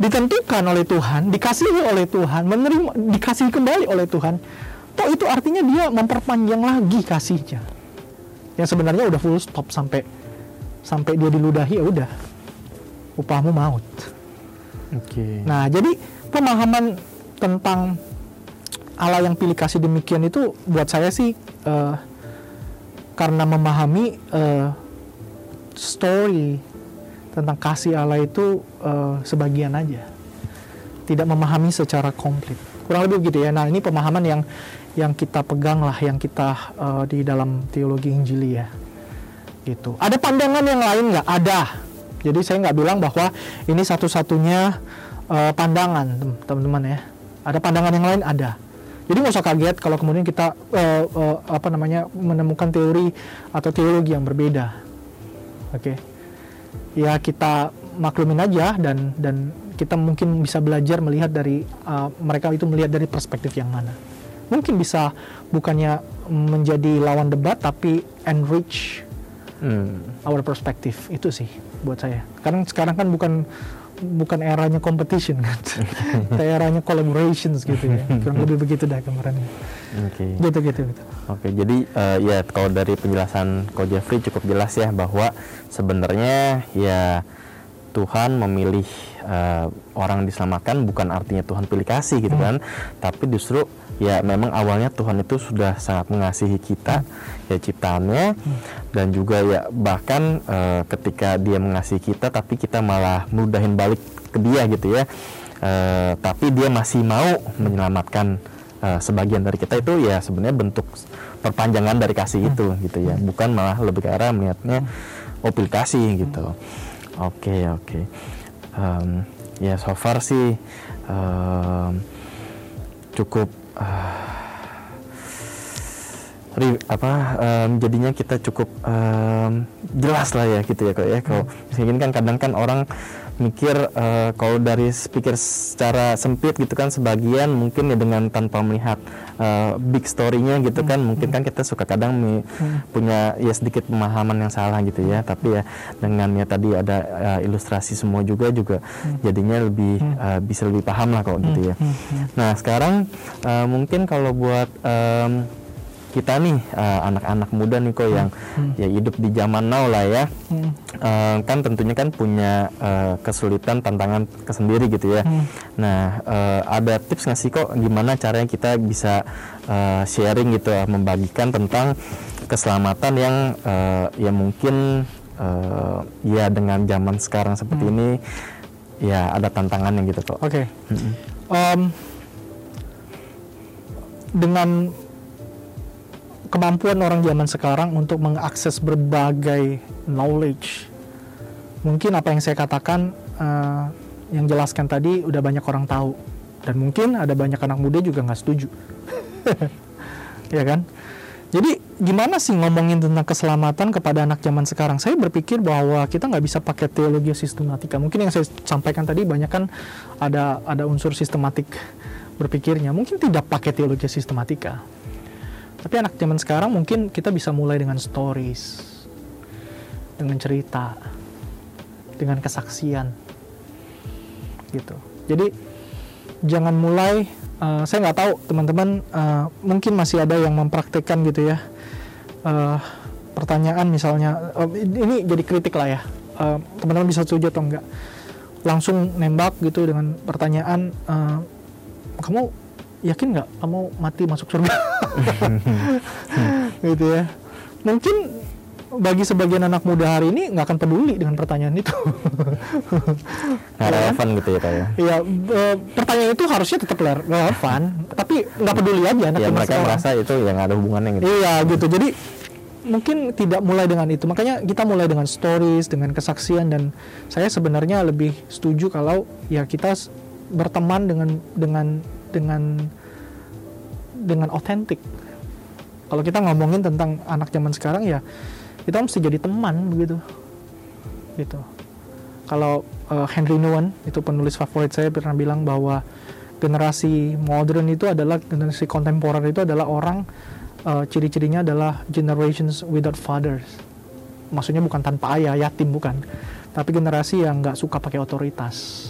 ditentukan oleh Tuhan, dikasihi oleh Tuhan, menerima, dikasihi kembali oleh Tuhan, toh itu artinya dia memperpanjang lagi kasihnya. Yang sebenarnya udah full stop sampai sampai dia diludahi ya udah upahmu maut. Oke. Nah, jadi pemahaman tentang Allah yang pilih kasih demikian itu buat saya sih eh, karena memahami eh, story tentang kasih Allah itu eh, sebagian aja, tidak memahami secara komplit. Kurang lebih begitu ya. Nah, ini pemahaman yang yang kita pegang lah, yang kita eh, di dalam teologi Injili ya, gitu. Ada pandangan yang lain nggak? Ada. Jadi saya nggak bilang bahwa ini satu-satunya eh, pandangan, tem- teman-teman ya. Ada pandangan yang lain ada. Jadi nggak usah kaget kalau kemudian kita uh, uh, apa namanya menemukan teori atau teologi yang berbeda. Oke. Okay. Ya kita maklumin aja dan dan kita mungkin bisa belajar melihat dari uh, mereka itu melihat dari perspektif yang mana. Mungkin bisa bukannya menjadi lawan debat tapi enrich hmm. our perspective itu sih buat saya. Karena sekarang kan bukan bukan eranya competition kan, eranya collaborations gitu ya. Kurang lebih begitu dah kemarin. Oke. Okay. Gitu gitu gitu. Oke, okay, jadi uh, ya kalau dari penjelasan Ko Jeffrey cukup jelas ya bahwa sebenarnya ya Tuhan memilih uh, orang diselamatkan bukan artinya Tuhan pilih kasih gitu hmm. kan, tapi justru ya memang awalnya Tuhan itu sudah sangat mengasihi kita ya ciptaannya dan juga ya bahkan uh, ketika dia mengasihi kita tapi kita malah mudahin balik ke dia gitu ya. Uh, tapi dia masih mau menyelamatkan uh, sebagian dari kita itu ya sebenarnya bentuk perpanjangan dari kasih itu gitu ya. Bukan malah lebih ke arah melihatnya oh kasih gitu. Oke okay, oke. Okay. um, ya so far sih um, cukup uh, apa um, jadinya kita cukup um, jelas lah ya gitu ya kok ya. Kalau mungkin kan kadang kan orang mikir uh, kalau dari speaker secara sempit gitu kan sebagian mungkin ya dengan tanpa melihat uh, big story-nya gitu kan mungkin kan kita suka kadang mi, punya ya sedikit pemahaman yang salah gitu ya. Tapi ya dengan ya tadi ada uh, ilustrasi semua juga juga jadinya lebih uh, bisa lebih paham lah kok gitu ya. Nah sekarang uh, mungkin kalau buat um, kita nih uh, anak-anak muda nih kok yang hmm. ya hidup di zaman now lah ya hmm. uh, kan tentunya kan punya uh, kesulitan tantangan kesendiri gitu ya hmm. nah uh, ada tips nggak sih kok gimana caranya kita bisa uh, sharing gitu ya membagikan tentang keselamatan yang uh, ya mungkin uh, ya dengan zaman sekarang seperti hmm. ini ya ada tantangannya gitu kok oke okay. hmm. um, dengan kemampuan orang zaman sekarang untuk mengakses berbagai knowledge. Mungkin apa yang saya katakan, uh, yang jelaskan tadi, udah banyak orang tahu, dan mungkin ada banyak anak muda juga nggak setuju, ya kan? Jadi gimana sih ngomongin tentang keselamatan kepada anak zaman sekarang? Saya berpikir bahwa kita nggak bisa pakai teologi sistematika. Mungkin yang saya sampaikan tadi banyak kan ada ada unsur sistematik berpikirnya. Mungkin tidak pakai teologi sistematika tapi anak zaman sekarang mungkin kita bisa mulai dengan stories, dengan cerita, dengan kesaksian, gitu. Jadi jangan mulai. Uh, saya nggak tahu teman-teman uh, mungkin masih ada yang mempraktekkan gitu ya. Uh, pertanyaan misalnya uh, ini jadi kritik lah ya. Uh, teman-teman bisa setuju atau enggak? Langsung nembak gitu dengan pertanyaan, uh, kamu yakin nggak kamu mati masuk surga gitu ya mungkin bagi sebagian anak muda hari ini nggak akan peduli dengan pertanyaan itu. Nggak relevan gitu ya kayak. Iya, e, pertanyaan itu harusnya tetap relevan, tapi nggak peduli aja anak ya, mereka merasa itu yang ada hubungannya gitu. Iya gitu. Jadi mungkin tidak mulai dengan itu. Makanya kita mulai dengan stories, dengan kesaksian dan saya sebenarnya lebih setuju kalau ya kita berteman dengan dengan dengan dengan otentik. Kalau kita ngomongin tentang anak zaman sekarang ya kita mesti jadi teman begitu. Gitu. Kalau uh, Henry Nouwen itu penulis favorit saya pernah bilang bahwa generasi modern itu adalah generasi kontemporer itu adalah orang uh, ciri-cirinya adalah generations without fathers. Maksudnya bukan tanpa ayah, yatim bukan. Tapi generasi yang nggak suka pakai otoritas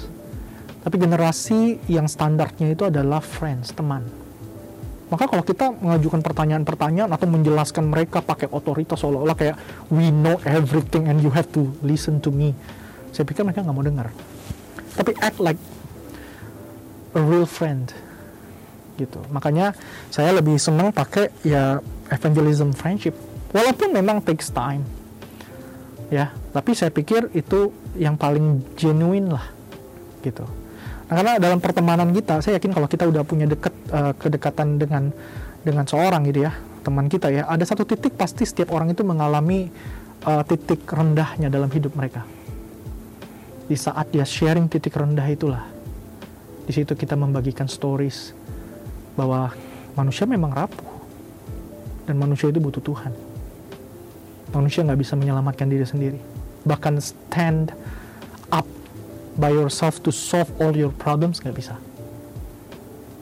tapi generasi yang standarnya itu adalah friends, teman. Maka kalau kita mengajukan pertanyaan-pertanyaan atau menjelaskan mereka pakai otoritas seolah-olah kayak we know everything and you have to listen to me. Saya pikir mereka nggak mau dengar. Tapi act like a real friend gitu. Makanya saya lebih senang pakai ya evangelism friendship. Walaupun memang takes time. Ya, tapi saya pikir itu yang paling genuine lah gitu. Nah, karena dalam pertemanan kita, saya yakin kalau kita udah punya dekat uh, kedekatan dengan dengan seorang gitu ya, teman kita ya, ada satu titik pasti setiap orang itu mengalami uh, titik rendahnya dalam hidup mereka. Di saat dia sharing titik rendah itulah, di situ kita membagikan stories bahwa manusia memang rapuh dan manusia itu butuh Tuhan manusia nggak bisa menyelamatkan diri sendiri bahkan stand up by yourself to solve all your problems nggak bisa.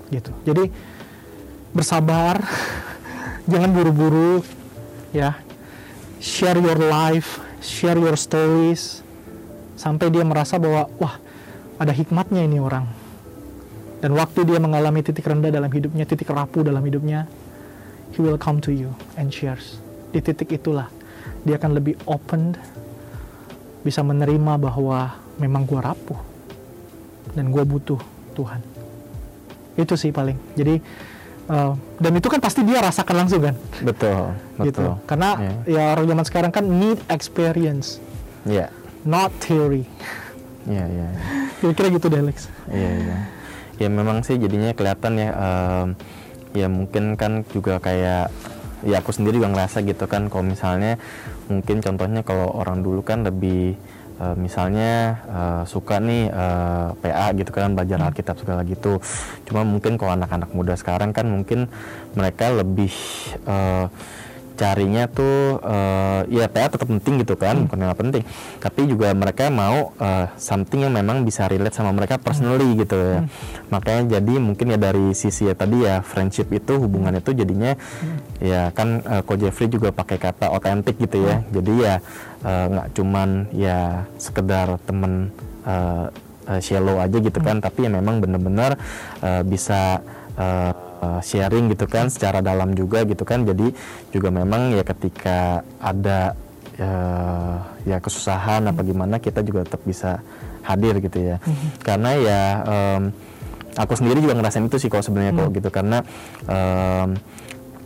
Gitu. Jadi bersabar jangan buru-buru ya. Share your life share your stories sampai dia merasa bahwa wah ada hikmatnya ini orang. Dan waktu dia mengalami titik rendah dalam hidupnya titik rapuh dalam hidupnya he will come to you and shares di titik itulah dia akan lebih open bisa menerima bahwa memang gua rapuh dan gua butuh Tuhan. Itu sih paling. Jadi uh, dan itu kan pasti dia rasakan langsung kan? Betul gitu. betul. Karena ya. orang zaman sekarang kan need experience ya. not theory. Ya ya kira-kira gitu deh Alex. Iya iya ya memang sih jadinya kelihatan ya em, ya mungkin kan juga kayak ya aku sendiri juga ngerasa gitu kan. Kalau misalnya mungkin contohnya kalau orang dulu kan lebih eh, misalnya eh, suka nih eh, PA gitu kan belajar Alkitab segala gitu. Cuma mungkin kalau anak-anak muda sekarang kan mungkin mereka lebih eh, carinya tuh eh, ya PA tetap penting gitu kan bukan nggak penting. Tapi juga mereka mau eh, something yang memang bisa relate sama mereka personally gitu ya. Makanya jadi mungkin ya dari sisi ya tadi ya friendship itu hubungan itu jadinya ya kan eh, Ko Jeffrey juga pakai kata otentik gitu ya. Jadi ya nggak cuman ya sekedar temen eh, eh, shallow aja gitu kan tapi ya memang bener-bener eh, bisa eh, eh, sharing gitu kan secara dalam juga gitu kan. Jadi juga memang ya ketika ada eh, ya kesusahan apa gimana kita juga tetap bisa hadir gitu ya. Karena ya em, aku sendiri juga ngerasain itu sih kalau sebenarnya kok gitu. Karena em,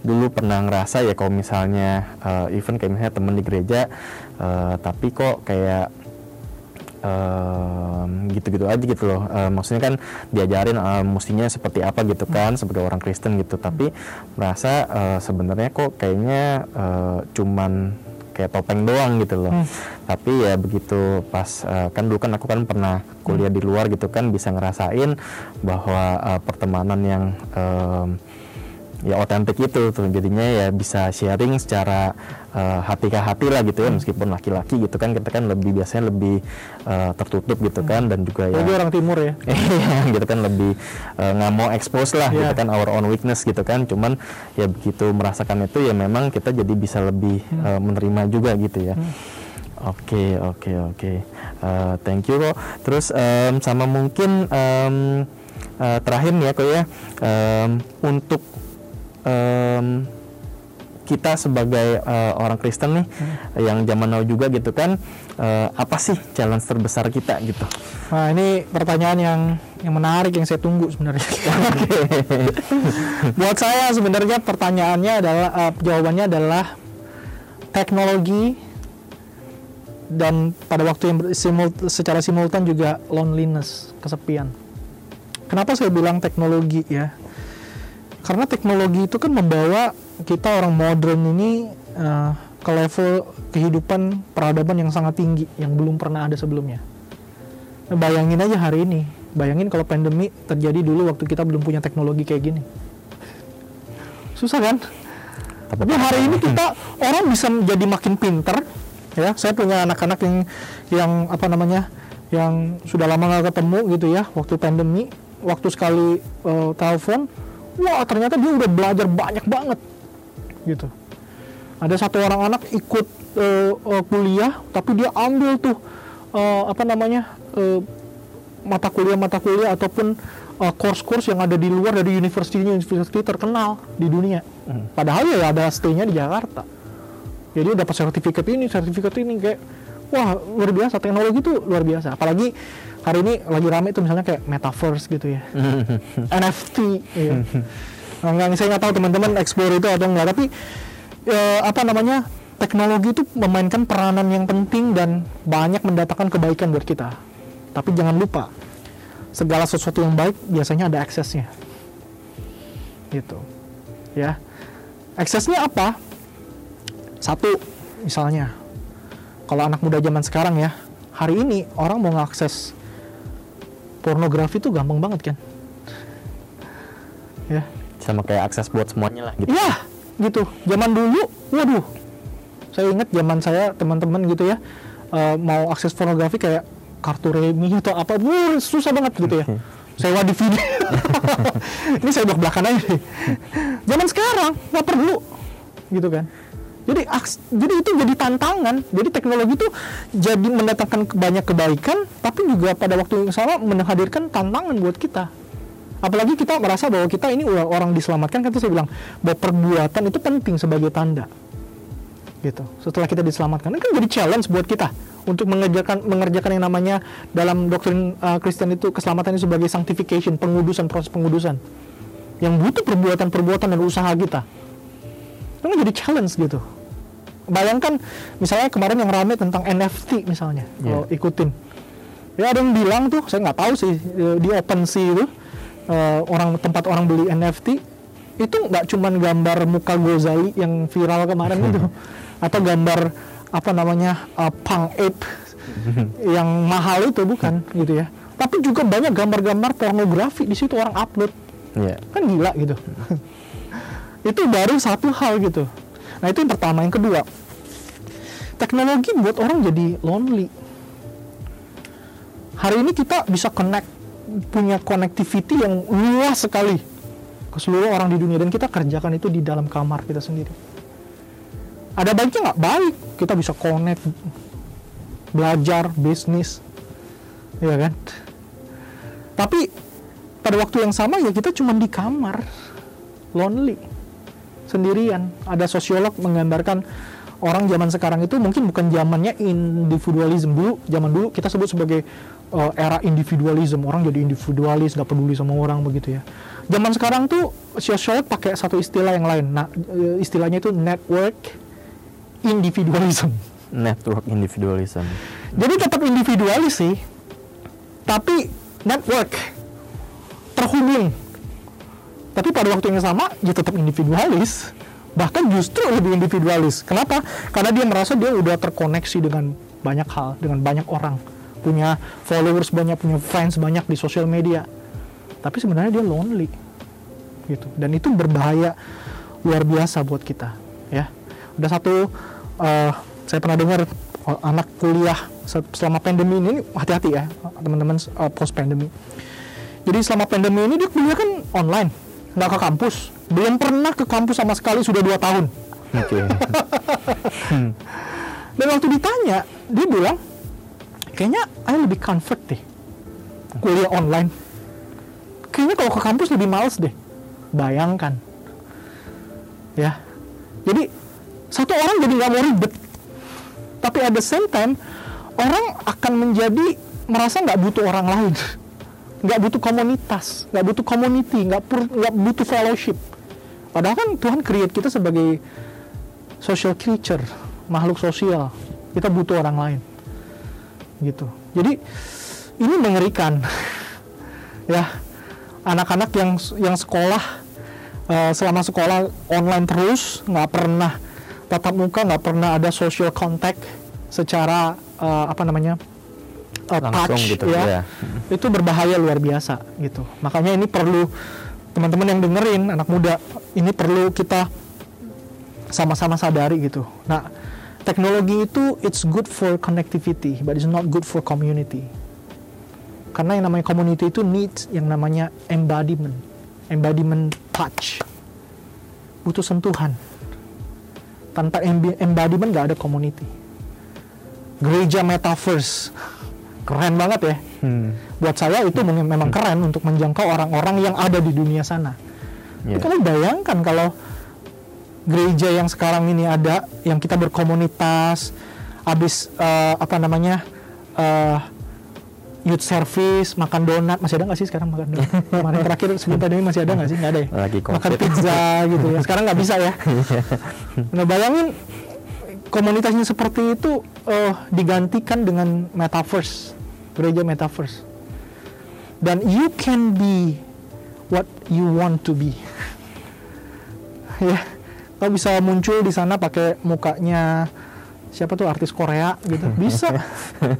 dulu pernah ngerasa ya kalau misalnya eh, even kayak misalnya temen di gereja eh, tapi kok kayak gitu-gitu aja gitu loh. Eh, maksudnya kan diajarin eh, mestinya seperti apa gitu kan sebagai orang Kristen gitu. Tapi merasa eh, sebenarnya kok kayaknya eh, cuman kayak topeng doang gitu loh. Tapi ya begitu pas eh, kan dulu kan aku kan pernah kuliah di luar gitu kan bisa ngerasain bahwa eh, pertemanan yang em, ya otentik itu tuh. Jadinya ya bisa sharing secara eh, hati ke hati lah gitu ya meskipun laki-laki gitu kan kita kan lebih biasanya lebih eh, tertutup gitu kan dan juga ya orang timur ya. Iya, gitu kan lebih eh, nggak mau expose lah gitu Iya. kan our own weakness gitu kan cuman ya begitu merasakan itu ya memang kita jadi bisa lebih eh, menerima juga gitu ya. Oke oke oke. Eh, thank you kok. Terus em, sama mungkin em, eh, terakhir nih ya kok ya em, untuk em, kita sebagai eh, orang Kristen nih yang zaman now juga gitu kan eh, apa sih challenge terbesar kita gitu Nah ini pertanyaan yang yang menarik yang saya tunggu sebenarnya. Buat saya sebenarnya pertanyaannya adalah eh, jawabannya adalah teknologi dan pada waktu yang simul- secara simultan juga loneliness, kesepian. Kenapa saya bilang teknologi ya? Karena teknologi itu kan membawa kita orang modern ini eh, ke level kehidupan peradaban yang sangat tinggi yang belum pernah ada sebelumnya. Nah, Bayangin aja hari ini, bayangin kalau pandemi terjadi dulu waktu kita belum punya teknologi kayak gini. Susah kan? Tapi hari ini kita orang bisa jadi makin pinter, ya. Saya punya anak-anak yang yang apa namanya, yang sudah lama nggak ketemu gitu ya, waktu pandemi, waktu sekali eh, telepon, wah ternyata dia udah belajar banyak banget, gitu. Ada satu orang anak ikut eh, eh, kuliah, tapi dia ambil tuh eh, apa namanya eh, mata kuliah mata kuliah ataupun eh, course-course yang ada di luar dari universitinya university terkenal di dunia. Padahal ya ada stay-nya di Jakarta. Jadi dapat sertifikat ini, sertifikat ini kayak wah luar biasa teknologi itu luar biasa. Apalagi hari ini lagi rame itu misalnya kayak metaverse gitu ya, NFT. Iya. Nah, nggak- saya nggak tahu teman-teman explore itu atau enggak, tapi eh, apa namanya teknologi itu memainkan peranan yang penting dan banyak mendatangkan kebaikan buat kita. Tapi jangan lupa segala sesuatu yang baik biasanya ada aksesnya. Gitu. Ya. Aksesnya apa? Satu, misalnya kalau anak muda zaman sekarang ya, hari ini orang mau ngakses pornografi itu gampang banget kan? Ya. Sama kayak akses buat semuanya lah gitu Iya, gitu. Zaman dulu, waduh, saya ingat zaman saya teman-teman gitu ya eh, mau akses pornografi kayak kartu remi atau apa, wuh, susah banget gitu ya. Sewa DVD. Ini saya belak belakan aja deh. Zaman sekarang nggak perlu, gitu kan. Jadi aks- jadi itu jadi tantangan. Jadi teknologi itu jadi mendatangkan banyak kebaikan, tapi juga pada waktu yang sama menghadirkan tantangan buat kita apalagi kita merasa bahwa kita ini orang diselamatkan kan itu saya bilang bahwa perbuatan itu penting sebagai tanda. Gitu. Setelah kita diselamatkan. Ini kan jadi challenge buat kita untuk mengerjakan mengerjakan yang namanya dalam doktrin uh, Kristen itu keselamatan itu sebagai sanctification pengudusan proses pengudusan. Yang butuh perbuatan-perbuatan dan usaha kita. Itu kan jadi challenge gitu. Bayangkan misalnya kemarin yang rame tentang NFT misalnya kalau ikutin. Ya ada yang bilang tuh saya nggak tahu sih eh, di OpenSea itu eh, orang tempat orang beli NFT itu nggak cuman gambar muka Gozali yang viral kemarin itu atau gambar apa namanya eh, punk ape yang mahal itu bukan gitu ya. Tapi juga banyak gambar-gambar pornografi di situ orang upload. Iya. kan gila gitu. Itu baru satu hal gitu. Nah itu yang pertama. Yang kedua teknologi buat orang jadi lonely. Hari ini kita bisa connect punya connectivity yang luas sekali. Ke seluruh orang di dunia. Dan kita kerjakan itu di dalam kamar kita sendiri. Ada baiknya nggak? Baik. Kita bisa connect belajar bisnis. Ya kan? Tapi pada waktu yang sama ya kita cuma di kamar. Lonely. Sendirian. Ada sosiolog menggambarkan orang zaman sekarang itu mungkin bukan zamannya individualism dulu. Zaman dulu kita sebut sebagai uh, era individualism orang jadi individualis nggak peduli sama orang begitu ya. Zaman sekarang tuh sosiolog pakai satu istilah yang lain. Nah eh, istilahnya itu network individualism. Network individualism. Jadi tetap individualis sih tapi network terhubung. Tapi pada waktu yang sama dia tetap individualis. Bahkan justru lebih individualis. Kenapa? Karena dia merasa dia udah terkoneksi dengan banyak hal dengan banyak orang punya followers banyak punya fans banyak di sosial media. Tapi sebenarnya dia lonely gitu. Dan itu berbahaya luar biasa buat kita ya. Ada satu eh, saya pernah dengar oh, anak kuliah se- selama pandemi ini hati-hati ya teman-teman eh, post pandemi jadi selama pandemi ini dia kuliah kan online nggak ke kampus. Belum pernah ke kampus sama sekali sudah dua tahun. Oke. Dan waktu ditanya dia bilang kayaknya saya lebih comfort deh kuliah online. Kayaknya kalau ke kampus lebih males deh. Bayangkan. Ya. Jadi satu orang jadi nggak mau ribet. Tapi at the same time orang akan menjadi merasa nggak butuh orang lain. Nggak butuh komunitas nggak butuh community nggak nggak butuh fellowship. Padahal kan Tuhan create kita sebagai social creature makhluk sosial. Kita butuh orang lain gitu. Jadi ini mengerikan. Ya anak-anak yang yang sekolah eh, selama sekolah online terus nggak pernah tatap muka nggak pernah ada social contact secara eh, apa namanya Langsung touch gitu, ya. ya. itu berbahaya luar biasa gitu. Makanya ini perlu teman-teman yang dengerin anak muda ini perlu kita sama-sama sadari gitu. Nah teknologi itu it's good for connectivity but it's not good for community. Karena yang namanya community itu needs yang namanya embodiment. Embodiment touch. Butuh sentuhan. Tanpa embodiment nggak ada community. Gereja metaverse. Keren banget ya. Hmm. buat saya itu mem- memang keren untuk menjangkau orang-orang yang ada di dunia sana. Tapi Kalau bayangkan kalau gereja yang sekarang ini ada, yang kita berkomunitas, habis eh, apa namanya eh, youth service, makan donat, masih ada nggak sih sekarang makan donat? Kemarin terakhir sebelum pandemi masih ada nggak sih? Nggak ada ya. Lagi makan pizza gitu ya. Sekarang nggak bisa ya. Nah bayangin komunitasnya seperti itu eh, digantikan dengan metaverse, gereja metaverse. Dan you can be what you want to be. ya, kau bisa muncul di sana pakai mukanya siapa tuh artis Korea gitu, bisa.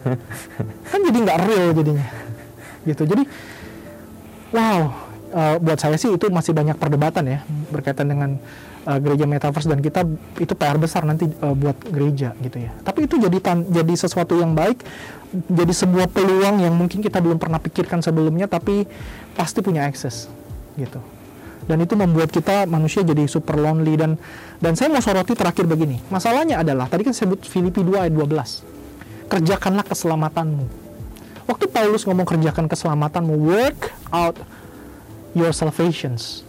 kan jadi nggak real jadinya, gitu. Jadi, wow, uh, buat saya sih itu masih banyak perdebatan ya berkaitan dengan uh, gereja metaverse dan kita itu PR besar nanti uh, buat gereja gitu ya. Tapi itu jadi tan jadi sesuatu yang baik, jadi sebuah peluang yang mungkin kita belum pernah pikirkan sebelumnya tapi pasti punya akses gitu. Dan itu membuat kita manusia jadi super lonely dan dan saya mau soroti terakhir begini. Masalahnya adalah tadi kan saya sebut Filipi 2 ayat 12. Kerjakanlah keselamatanmu. Waktu Paulus ngomong kerjakan keselamatanmu, work out your salvations.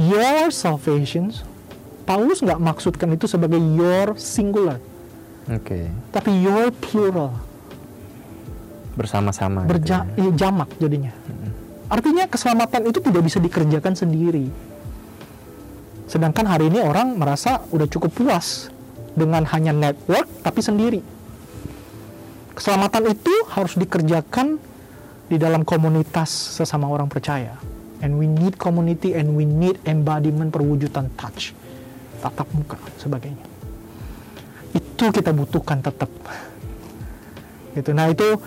Your salvations Paulus nggak maksudkan itu sebagai your singular, Oke. tapi your plural, Bersama-sama. berja gitu ya. eh, jamak jadinya. Artinya keselamatan itu tidak bisa dikerjakan sendiri. Sedangkan hari ini orang merasa udah cukup puas dengan hanya network tapi sendiri. Keselamatan itu harus dikerjakan di dalam komunitas sesama orang percaya. And we need community and we need embodiment perwujudan touch. Tatap muka sebagainya. Itu kita butuhkan tetap. Gitu. Nah, itu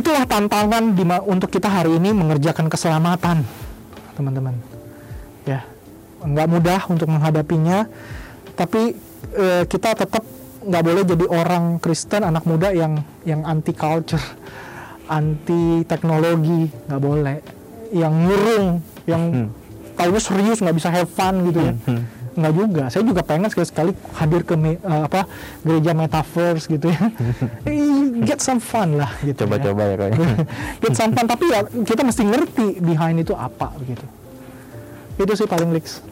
itulah tantangan di untuk kita hari ini mengerjakan keselamatan, teman-teman. Ya, nggak mudah untuk menghadapinya, tapi eh, kita tetap nggak boleh jadi orang Kristen anak muda yang yang anti culture, anti teknologi, nggak boleh. Yang ngurung, yang Hmm. tahunya serius nggak bisa have fun gitu ya. Hmm. Nggak juga. Saya juga pengen sekali-sekali hadir ke me- eh, apa gereja metaverse gitu ya. Get some fun lah gitu. ya. Coba-coba ya kok. Get some fun tapi ya kita mesti ngerti behind itu apa begitu. Itu sih paling leaks.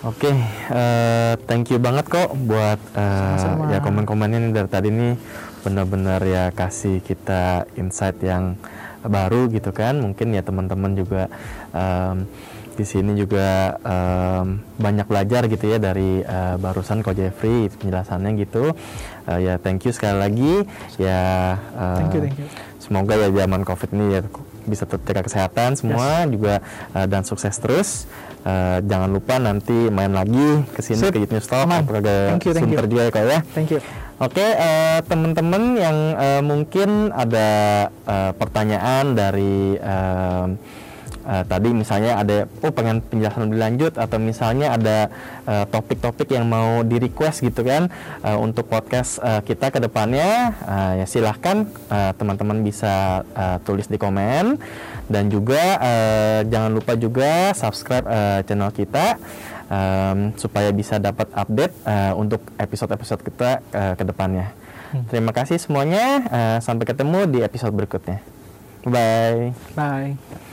Oke, eh, thank you banget kok buat Sama-sama. ya komen-komennya dari tadi nih benar-benar ya kasih kita insight yang baru gitu kan. Mungkin ya teman-teman juga em, di sini juga em, banyak belajar gitu ya dari eh, barusan Ko Jeffrey penjelasannya gitu. Eh, ya thank you sekali lagi ya. eh, Thank you, thank you. Semoga ya zaman COVID ini ya bisa tetap jaga kesehatan semua juga eh, dan sukses terus. Eh, jangan lupa nanti main lagi ke sini ke Youth News Talk atau ke Sunter juga ya kak ya. Thank you. Oke, eh, teman-teman yang eh, mungkin ada eh, pertanyaan dari eh, eh, tadi misalnya ada oh pengen penjelasan lebih lanjut atau misalnya ada eh, topik-topik yang mau di request gitu kan eh, untuk podcast eh, kita ke depannya eh, ya silahkan eh, teman-teman bisa eh, tulis di komen dan juga eh, jangan lupa juga subscribe eh, channel kita em, supaya bisa dapat update eh, untuk episode-episode kita eh, ke depannya. Terima kasih semuanya. eh, sampai ketemu di episode berikutnya. Bye. Bye.